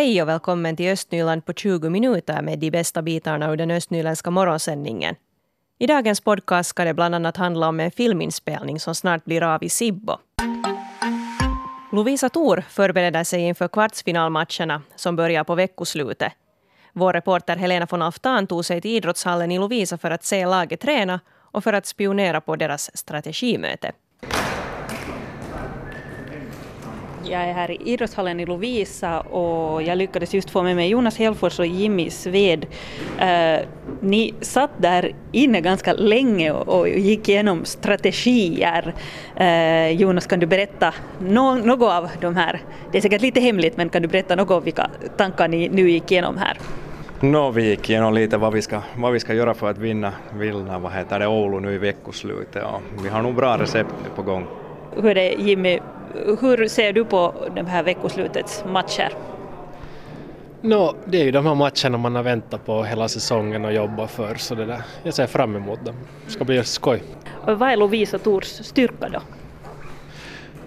Hej och välkommen till Östnyland på 20 minuter med de bästa bitarna ur den östnyländska morgonsändningen. I dagens podcast ska det bland annat handla om en filminspelning som snart blir av i Sibbo. Lovisa Thor förbereder sig inför kvartsfinalmatcherna som börjar på veckoslutet. Vår reporter Helena von Aftan tog sig till idrottshallen i Lovisa för att se laget träna och för att spionera på deras strategimöte. Jag är här i idrottshallen i Lovisa och jag lyckades just få med mig Jonas Helfors och Jimmy Sved. Uh, ni satt där inne ganska länge och, och gick igenom strategier. Uh, Jonas, kan du berätta no något av de här? Det är säkert lite hemligt, men kan du berätta något om vilka tankar ni nu gick igenom här? No, vi gick igenom lite vad vi ska, vad vi ska göra för att vinna, vinna vad heter det, Oulu nu i veckoslutet och vi har nog bra recept på gång. Hur är det Jimmy, hur ser du på de här veckoslutets matcher? No, det är ju de här matcherna man har väntat på hela säsongen och jobbat för, så det där, jag ser fram emot dem. Det ska bli skoj. Och vad är Lovisa Tors styrka då?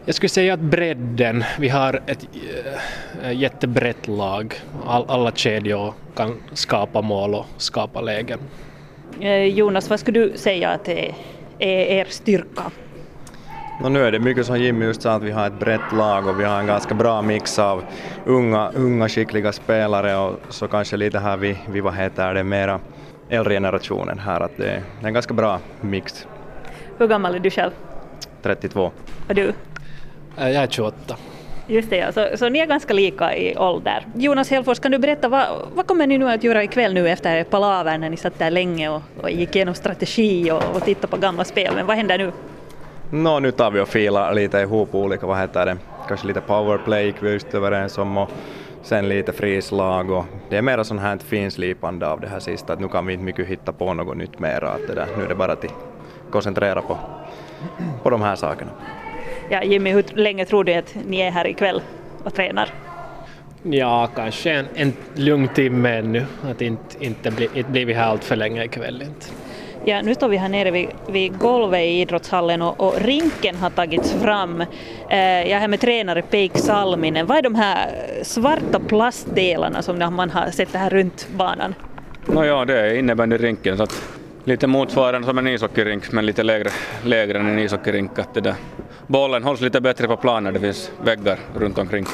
Jag skulle säga att bredden, vi har ett äh, jättebrett lag. All, alla kedjor kan skapa mål och skapa lägen. Eh, Jonas, vad skulle du säga att är, är er styrka? No, nu är det mycket som Jimmy just sa att vi har ett brett lag och vi har en ganska bra mix av unga, unga skickliga spelare och så kanske lite här vi, vi vad heter det, mera äldre generationen här att det, är en ganska bra mix. Hur gammal är du själv? 32. Och du? Äh, jag är 28. Just det, ja. så, så ni är ganska lika i ålder. Jonas Helfors, kan du berätta vad, vad kommer ni nu att göra ikväll nu efter palavern när ni satt där länge och, och gick igenom strategi och, och tittade på gamla spel, men vad händer nu? No, nu tar vi och filar lite ihop olika, vad heter det, kanske lite powerplay gick vi just överens om och sen lite frislag och det är mera sån här finslipande av det här sista att nu kan vi inte mycket hitta på något nytt mera att det där, nu är det bara att koncentrera på, på de här sakerna. Ja, Jimmy, hur länge tror du att ni är här ikväll och tränar? Ja, kanske en, en lugn timme ännu, att inte, inte, bli, inte blir vi här allt för länge ikväll. Inte. Ja, nu står vi här nere vid, vid golvet i idrottshallen och, och rinken har tagits fram. Eh, jag är här med tränare Peik Salminen. Vad är de här svarta plastdelarna som man har sett här runt banan? No, ja, det är innebandyrinken. Så att lite motsvarande som en ishockeyrink men lite lägre, lägre än en ishockeyrink. Att det där. Bollen hålls lite bättre på planen, det finns väggar runt omkring.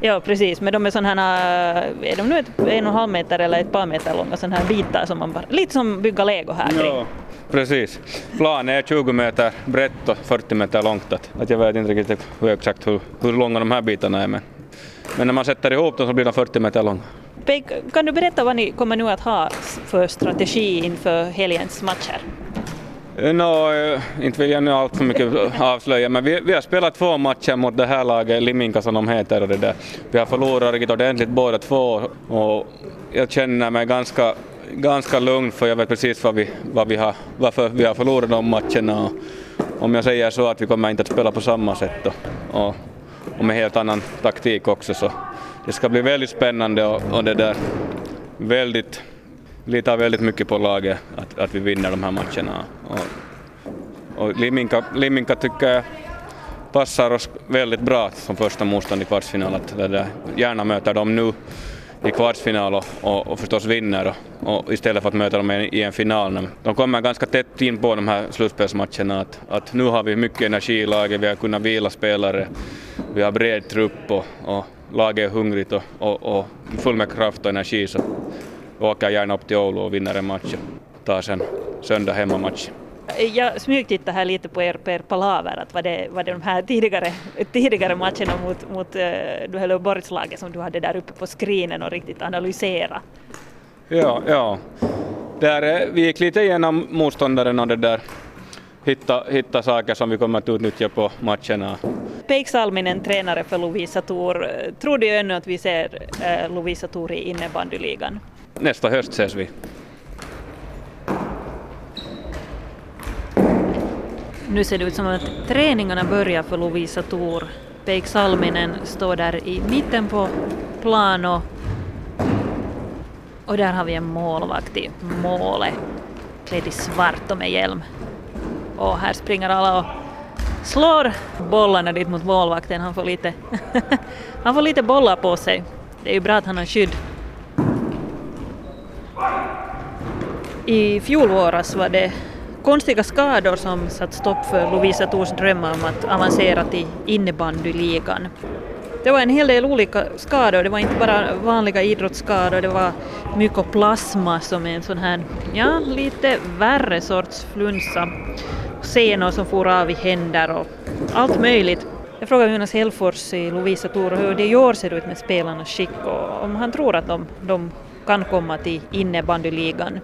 Ja precis, men de är sådana här, är de nu ett, en och en halv meter eller ett par meter långa sådana här bitar som man bara, lite som bygga lego här kring. Ja, precis. Planen är 20 meter brett och 40 meter långt. Att, att jag vet inte riktigt hur exakt hur, hur långa de här bitarna är men, men när man sätter ihop dem så blir de 40 meter långa. Peg, kan du berätta vad ni kommer nu att ha för strategi inför helgens matcher? Eh, no, eh, inte vill jag nu allt för mycket avslöja, men vi, vi, har spelat två matcher mot det här laget, Liminka som de heter, och det där. Vi har förlorat riktigt ordentligt båda två och jag känner mig ganska, ganska lugn för jag vet precis vad vi, vad vi har, varför vi har förlorat de matcherna. Och om jag säger så att vi kommer inte att spela på samma sätt och, och, och med helt annan taktik också så det ska bli väldigt spännande och, och det där väldigt litar väldigt mycket på laget att, att vi vinner de här matcherna. Och, och Liminka, Liminka tycker jag passar oss väldigt bra som första motstånd i kvartsfinal. Att det där, gärna möter dem nu i kvartsfinal och, och, och förstås vinner och, och istället för att möta dem i en final. De kommer ganska tätt in på de här slutspelsmatcherna. Att, att nu har vi mycket energi i laget, vi har kunnat vila spelare, vi har bred trupp och, och laget är hungrigt och, och, och full med kraft och energi. Så åker gärna upp till Oulu och vinner en match och tar sen söndag hemmamatch. Jag smygtittade här lite på er, på er palaver, att var det, var det de här tidigare, tidigare matcherna mot, mot uh, Helsingborgslaget som du hade där uppe på screenen och riktigt analysera? Ja, ja. Där, vi gick lite igenom motståndaren och det där hitta, hitta saker som vi kommer att utnyttja på matcherna. Peik Salminen, tränare för Lovisa Tor. Tror du ännu att vi ser uh, Lovisa Tor i innebandyligan? Nästa höst ses vi. Nu ser det ut som att träningarna börjar för Lovisa Thor. Peik Salminen står där i mitten på plan och, och där har vi en målvakt i målet, klädd i svart och med hjälm. Och här springer alla och slår bollarna dit mot målvakten. Han får lite, han får lite bollar på sig. Det är ju bra att han har skydd. I fjol våras var det konstiga skador som satt stopp för Lovisa Tors drömmar om att avancera till innebandyligan. Det var en hel del olika skador, det var inte bara vanliga idrottsskador, det var mykoplasma som är en sån här, ja, lite värre sorts flunsa. Senor som for av i händer och allt möjligt. Jag frågade Jonas Hellfors i Lovisa Tor hur det i år ser ut med spelarnas skick och om han tror att de, de kan komma till innebandyligan.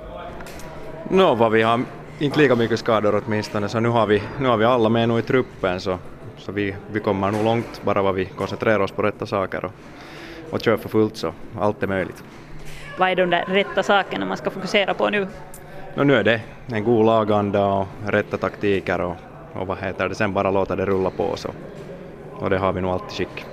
Nå, vad vi har inte lika mycket skador åtminstone, så nu har vi, nu har vi alla med nu i truppen så, så vi, vi kommer nog långt bara vad vi koncentrerar oss på rätta saker och, och kör för fullt så allt är möjligt. Vad är de där rätta sakerna man ska fokusera på nu? No, nu är det en god laganda och rätta taktiker och, och vad heter det, sen bara låta det rulla på så. Och det har vi nog alltid skick.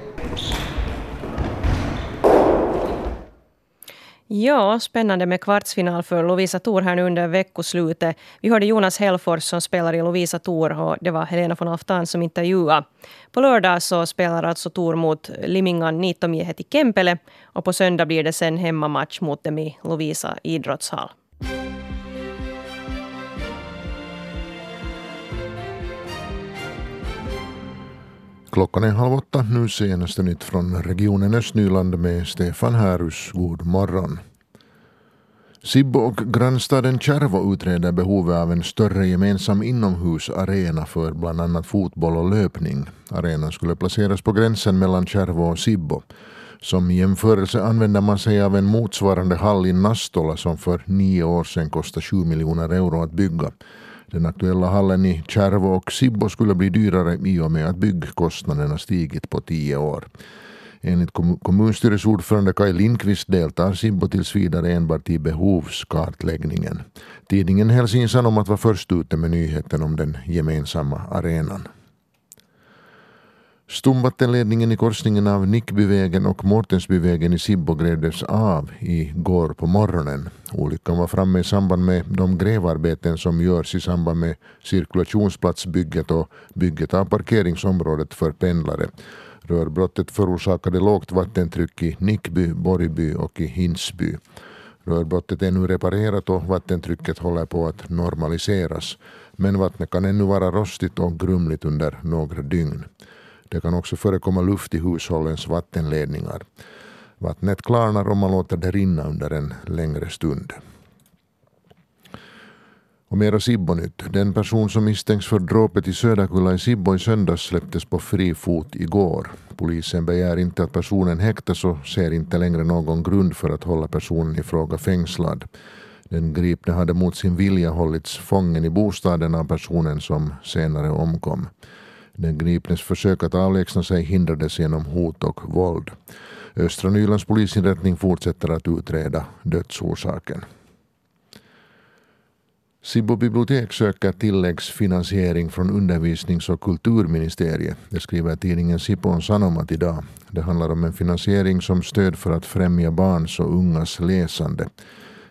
Ja, spännande med kvartsfinal för Lovisa Tor här nu under veckoslutet. Vi hörde Jonas Hellfors som spelar i Lovisa Tor och det var Helena von Aftan som intervjuade. På lördag så spelar alltså Tor mot Limingan Niitomiehet i Kempele och på söndag blir det sen hemmamatch mot dem i Lovisa idrottshall. Klockan är halv åtta. Nu senaste nytt från regionen Östnyland med Stefan Härus. God morgon. Sibbo och grannstaden Kärvo utreder behovet av en större gemensam inomhusarena för bland annat fotboll och löpning. Arenan skulle placeras på gränsen mellan Kärvo och Sibbo. Som jämförelse använder man sig av en motsvarande hall i Nastola som för nio år sedan kostade 7 miljoner euro att bygga. Den aktuella hallen i Kärvo och Sibbo skulle bli dyrare i och med att byggkostnaderna stigit på tio år. Enligt kommunstyrelseordförande Kaj Lindqvist deltar Sibbo tills vidare enbart i behovskartläggningen. Tidningen Helsingin Sanomat var först ute med nyheten om den gemensamma arenan. Stomvattenledningen i korsningen av Nickbyvägen och Mårtensbyvägen i Sibbo grävdes av i går på morgonen. Olyckan var framme i samband med de grävarbeten som görs i samband med cirkulationsplatsbygget och bygget av parkeringsområdet för pendlare. Rörbrottet förorsakade lågt vattentryck i Nickby, Borgby och i Hinsby. Rörbrottet är nu reparerat och vattentrycket håller på att normaliseras. Men vattnet kan ännu vara rostigt och grumligt under några dygn. Det kan också förekomma luft i hushållens vattenledningar. Vattnet klarnar om man låter det rinna under en längre stund. Och mera Sibbo-nytt. Den person som misstänks för dråpet i Söderkulla i Sibbo i söndags släpptes på fri fot igår. Polisen begär inte att personen häktas och ser inte längre någon grund för att hålla personen i fråga fängslad. Den gripne hade mot sin vilja hållits fången i bostaden av personen som senare omkom. Den gripnes försök att avlägsna sig hindrades genom hot och våld. Östra Nylands polisinrättning fortsätter att utreda dödsorsaken. Sibbo bibliotek söker tilläggsfinansiering från undervisnings och kulturministeriet. Det skriver tidningen Sipon Sanomat idag. Det handlar om en finansiering som stöd för att främja barns och ungas läsande.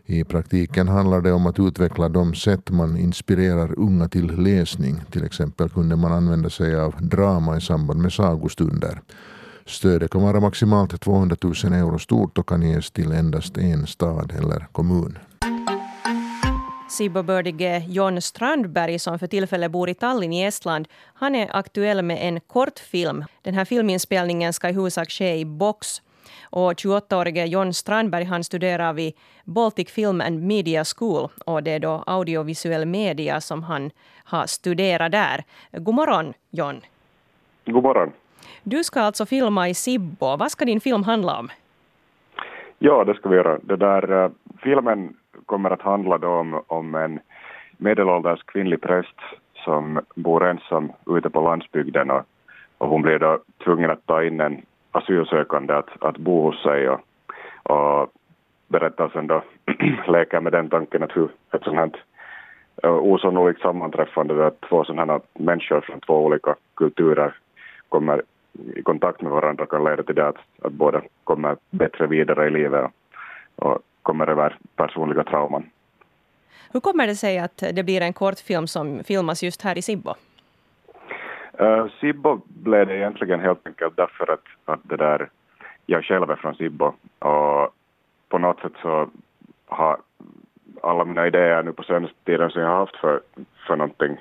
I praktiken handlar det om att utveckla de sätt man inspirerar unga till läsning. Till exempel kunde man använda sig av drama i samband med sagostunder. Stödet kan vara maximalt 200 000 euro stort och kan ges till endast en stad eller kommun. Sibobördige John Strandberg som för tillfället bor i Tallinn i Estland. Han är aktuell med en kortfilm. Den här filminspelningen ska i huvudsak ske i box och 28-årige John Strandberg han studerar vid Baltic Film and Media School och det är då audiovisuell media som han har studerat där. God morgon John. God morgon. Du ska alltså filma i Sibbo. Vad ska din film handla om? Ja, det ska vi göra. Det där, uh, filmen kommer att handla om, om en medelålders kvinnlig präst som bor ensam ute på landsbygden och, och hon blir då tvungen att ta in en asylsökande att, att bo hos sig och, och berättelsen då leker med den tanken att hur ett sånt här eh, osannolikt sammanträffande där två sådana här människor från två olika kulturer kommer i kontakt med varandra kan leda till det att, att båda kommer bättre vidare i livet och, och kommer över personliga trauman. Hur kommer det sig att det blir en kortfilm som filmas just här i Sibbo? Uh, Sibbo blev det egentligen helt enkelt därför att, att det där jag själv är från Sibbo och på något sätt så har alla mina idéer nu på senaste tiden som jag har haft för, för någonting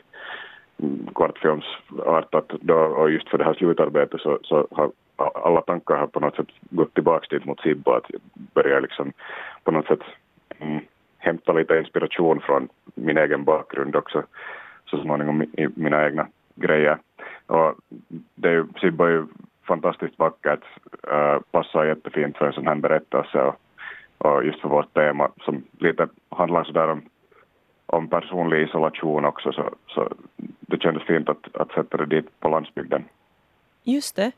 mm, kortfilmsartat då, och just för det här slutarbetet så, så har alla tankar har på något sätt gått tillbaka dit mot Sibbo, att börja liksom på något sätt mm, hämta lite inspiration från min egen bakgrund också så småningom i mina egna grejer. Och det är ju, Sibbo är ju fantastiskt vackert, uh, passar jättefint för en sån här berättelse och, och just för vårt tema som lite handlar sådär om, om personlig isolation också så, så det kändes fint att, att sätta det dit på landsbygden. Just det.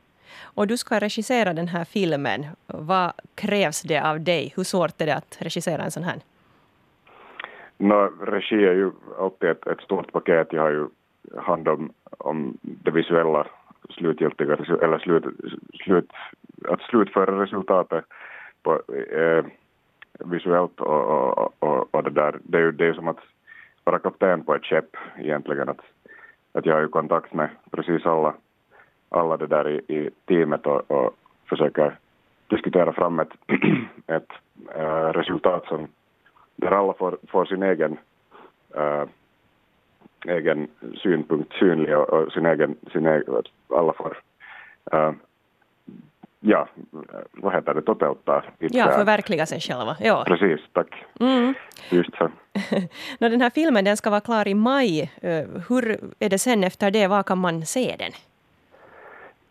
Och du ska regissera den här filmen. Vad krävs det av dig? Hur svårt är det att regissera en sån här? No, regi är ju alltid ett, ett stort paket. Jag har ju hand om, om det visuella slutgiltiga, eller slut, slut, att slutföra resultatet på, eh, visuellt och, och, och, och, det där. Det är ju det är som att vara kapten på ett skepp egentligen. Att, att jag har ju kontakt med precis alla, alla det där i, i teamet och, och försöker diskutera fram ett, ett äh, resultat som där alla får, får sin egen, äh, egen synpunkt synlig och, och sin egen, sin egen, alla får äh, ja, vad heter det, toteuta Ja, förverkliga sig själva. Ja. Precis, tack. Mm. Just så. no, den här filmen den ska vara klar i maj. Hur är det sen efter det? Var kan man se den?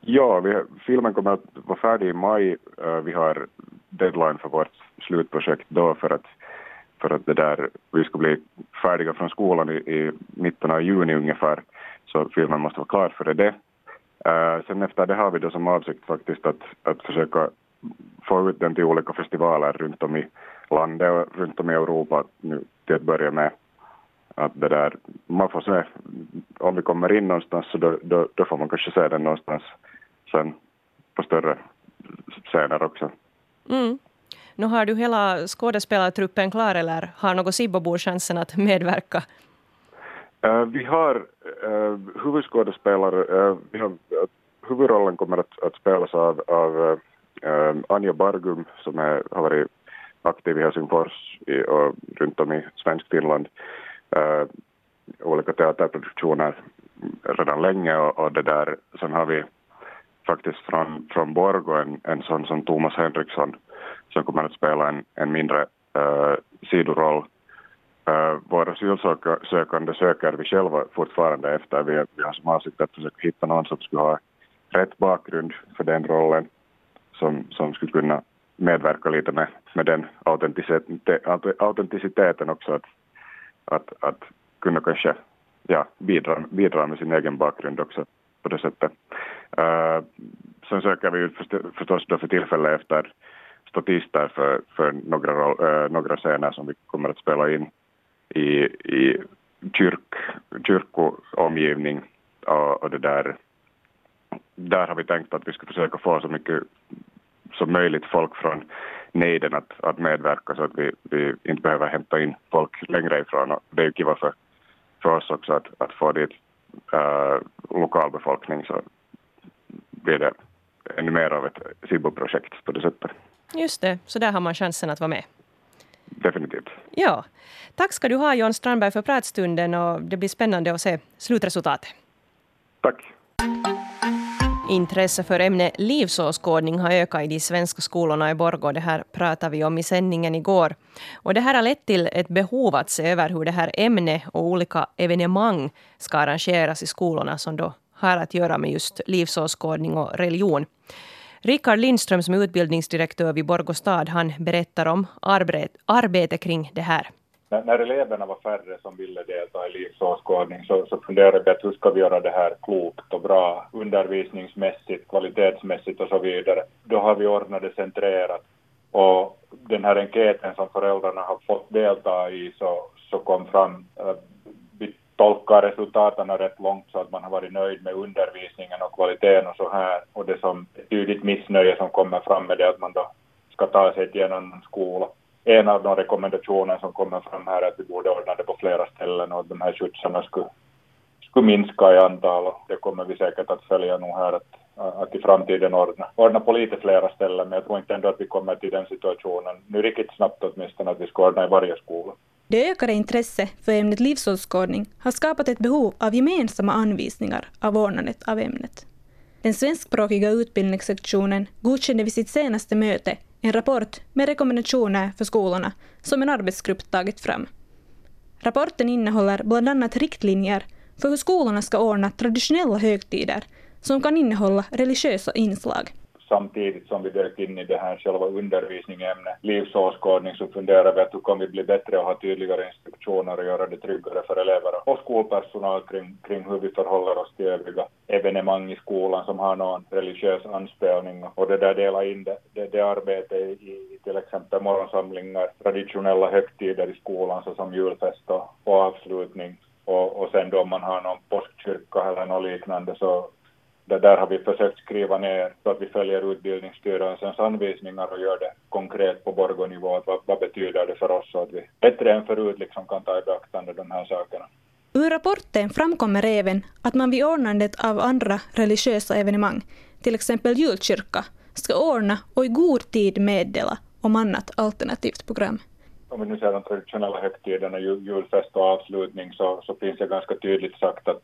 Ja, vi, filmen kommer att vara färdig i maj. Vi har deadline för vårt slutprojekt då för att för att det där, vi ska bli färdiga från skolan i, i mitten av juni ungefär, så filmen måste vara klar före det. Uh, sen efter det har vi då som avsikt faktiskt att, att försöka få ut den till olika festivaler runt om i landet och runt om i Europa nu till att börja med. Att det där, man får se, om vi kommer in någonstans så då, då, då får man kanske se den någonstans sen på större scener också. Mm. Nu har du hela skådespelartruppen klar eller har något Sibbobor chansen att medverka? Uh, vi har uh, huvudskådespelare, uh, vi har, uh, huvudrollen kommer att, att spelas av, av uh, Anja Bargum som är, har varit aktiv i Helsingfors i, och runt om i svensk Finland. Uh, olika teaterproduktioner redan länge och, och, det där. Sen har vi faktiskt från, från Borgå en, en sån som Thomas Henriksson som kommer att spela en, en mindre uh, sidoroll. Uh, våra asylsökande söker vi själva fortfarande efter. Vi, vi har som avsikt att försöka hitta någon som skulle ha rätt bakgrund för den rollen som, som skulle kunna medverka lite med, med den autenticiteten också. Att, att, att kunna kanske ja, bidra, bidra med sin egen bakgrund också på det sättet. Uh, sen söker vi förstås då för tillfället efter statister för, för några, äh, några scener som vi kommer att spela in i, i kyrk, kyrkoomgivning och, och det där. Där har vi tänkt att vi ska försöka få så mycket som möjligt folk från nejden att, att medverka så att vi, vi inte behöver hämta in folk längre ifrån. Och det är ju kiva för, för oss också att, att få dit eh, äh, lokalbefolkning så blir det ännu mer av ett SIBO-projekt på det sättet. Just det, så där har man chansen att vara med. Definitivt. Ja. Tack ska du ha John Strandberg för pratstunden och det blir spännande att se slutresultatet. Tack. Intresse för ämnet livsåskådning har ökat i de svenska skolorna i Borgå. Det här pratade vi om i sändningen igår. Och det här har lett till ett behov att se över hur det här ämnet och olika evenemang ska arrangeras i skolorna som då har att göra med just livsåskådning och religion. Rickard Lindström som är utbildningsdirektör vid Borgå stad, han berättar om arbete, arbete kring det här. När eleverna var färre som ville delta i livsåskådning så, så funderade vi att hur ska vi göra det här klokt och bra undervisningsmässigt, kvalitetsmässigt och så vidare. Då har vi ordnat det centrerat och den här enkäten som föräldrarna har fått delta i så, så kom fram eh, tolkar resultaten rätt långt så att man har varit nöjd med undervisningen och kvaliteten och så här. Och det som tydligt missnöje som kommer fram med det att man då ska ta sig till en annan skola. En av de rekommendationer som kommer fram här är att vi borde ordna det på flera ställen och att de här skjutsarna skulle, skulle minska i antal och det kommer vi säkert att följa nog här att att i framtiden ordna, ordna på lite flera ställen, men jag tror inte ändå att vi kommer till den situationen nu riktigt snabbt åtminstone att vi ska ordna i varje skola. Det ökade intresse för ämnet livsåskådning har skapat ett behov av gemensamma anvisningar av ordnandet av ämnet. Den svenskspråkiga utbildningssektionen godkände vid sitt senaste möte en rapport med rekommendationer för skolorna som en arbetsgrupp tagit fram. Rapporten innehåller bland annat riktlinjer för hur skolorna ska ordna traditionella högtider som kan innehålla religiösa inslag samtidigt som vi dök in i det här själva undervisningsämnet, livsåskådning, så funderar vi att hur kan vi bli bättre och ha tydligare instruktioner och göra det tryggare för elever och skolpersonal kring, kring hur vi förhåller oss till övriga evenemang i skolan som har någon religiös anspelning. Och det där dela in det, det, det arbetet i, i till exempel morgonsamlingar, traditionella högtider i skolan såsom julfest och, och avslutning. Och, och sen då om man har någon påskkyrka eller något liknande så det där har vi försökt skriva ner så att vi följer Utbildningsstyrelsens anvisningar och gör det konkret på Borgonivå. Vad, vad betyder det för oss så att vi bättre än förut liksom kan ta i beaktande de här sakerna. Ur rapporten framkommer även att man vid ordnandet av andra religiösa evenemang, till exempel julkyrka, ska ordna och i god tid meddela om annat alternativt program. Om vi nu ser de traditionella högtiderna, julfest och avslutning, så, så finns det ganska tydligt sagt att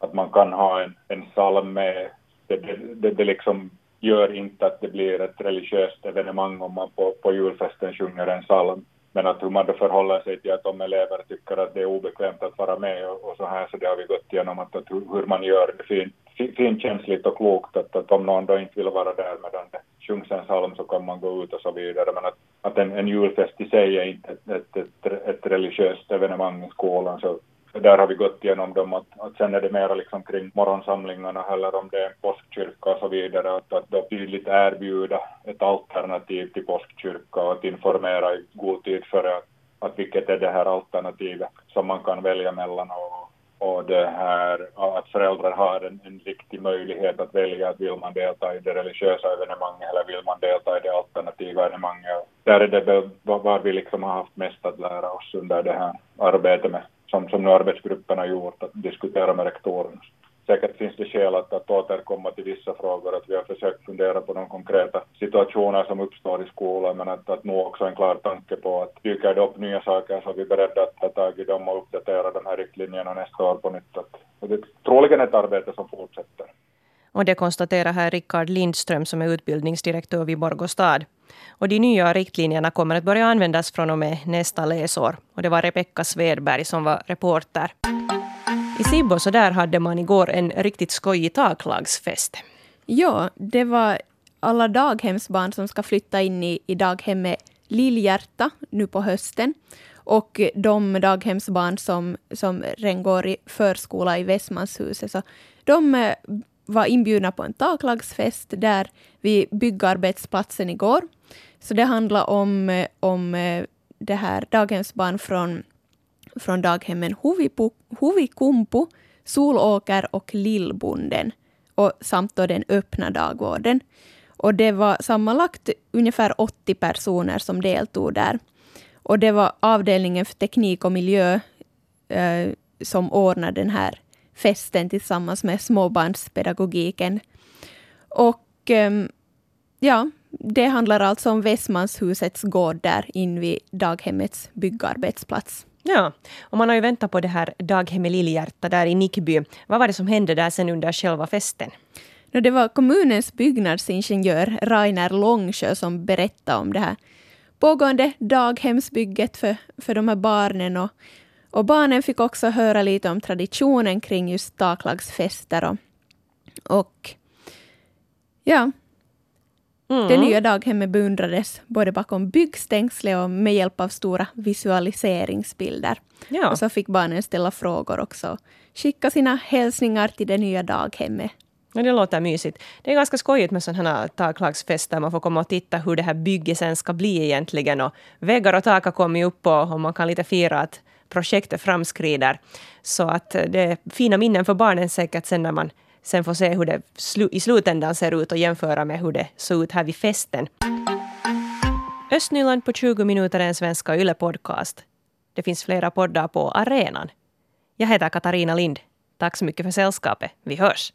att man kan ha en, en psalm med. Det, det, det, det liksom gör inte att det blir ett religiöst evenemang om man på, på julfesten sjunger en psalm. Men att hur man då förhåller sig till att om elever tycker att det är obekvämt att vara med och, och så här, så det har vi gått igenom att, att hur, man gör det fint, finkänsligt och klokt, att, att om någon då inte vill vara där medan det sjungs en psalm så kan man gå ut och så vidare. Men att, att en, en julfest i sig är inte ett, ett, ett, ett religiöst evenemang i skolan, så där har vi gått igenom dem, att, att sen är det mera liksom kring morgonsamlingarna eller om det är en påskkyrka och så vidare, att, att då tydligt erbjuda ett alternativ till påskkyrka och att informera i god tid före att, att vilket är det här alternativet som man kan välja mellan och, och det här att föräldrar har en, en riktig möjlighet att välja att vill man delta i det religiösa evenemanget eller vill man delta i det alternativa evenemanget. Där är det väl var vi liksom har haft mest att lära oss under det här arbetet med som, som nu arbetsgruppen har gjort, att diskutera med rektorerna. Säkert finns det skäl att, att återkomma till vissa frågor, att vi har försökt fundera på de konkreta situationer som uppstår i skolan, men att, att nu också en klar tanke på att dyker det upp nya saker så är vi beredda att ta tag i dem och uppdatera de här riktlinjerna nästa år på nytt. Att, och det är troligen ett arbete som fortsätter. Och det konstaterar här Rickard Lindström som är utbildningsdirektör vid Borgostad. Och de nya riktlinjerna kommer att börja användas från och med nästa läsår. Och det var Rebecka Svedberg som var reporter. I Sibbo så där hade man igår en riktigt skojig taklagsfest. Ja, det var alla daghemsbarn som ska flytta in i, i daghemmet Lillhjärta nu på hösten. Och de daghemsbarn som, som redan går i förskola i Västmanshuset, så de eh, var inbjudna på en taklagsfest där vid byggarbetsplatsen igår. Så det handlar om, eh, om eh, det här daghemsbarn från, från daghemmen Huvipu, Huvikumpu, Solåker och Lillbonden och samt då den öppna dagvården. Och det var sammanlagt ungefär 80 personer som deltog där. Och det var avdelningen för teknik och miljö eh, som ordnade den här festen tillsammans med småbarnspedagogiken. Och ehm, ja, det handlar alltså om Västmanshusets gård där in vid daghemmets byggarbetsplats. Ja, och man har ju väntat på det här daghemmet Lillhjärta där i Nickby. Vad var det som hände där sen under själva festen? Det var kommunens byggnadsingenjör Rainer Långsjö som berättade om det här pågående daghemsbygget för, för de här barnen och och barnen fick också höra lite om traditionen kring just taklagsfester. Och, och ja, mm. det nya daghemmet beundrades både bakom byggstängslet och med hjälp av stora visualiseringsbilder. Ja. Och så fick barnen ställa frågor också. Skicka sina hälsningar till det nya daghemmet. Ja, det låter mysigt. Det är ganska skojigt med sådana här taklagsfester. Man får komma och titta hur det här bygget sen ska bli egentligen. Och väggar och tak har kommit upp och, och man kan lite fira att projektet framskrider. Så att eh, det är fina minnen för barnen säkert sen när man sen får se hur det i slutändan ser ut och jämföra med hur det såg ut här vid festen. Östnyland på 20 minuter är en svenska YLE-podcast. Det finns flera poddar på arenan. Jag heter Katarina Lind. Tack så mycket för sällskapet. Vi hörs!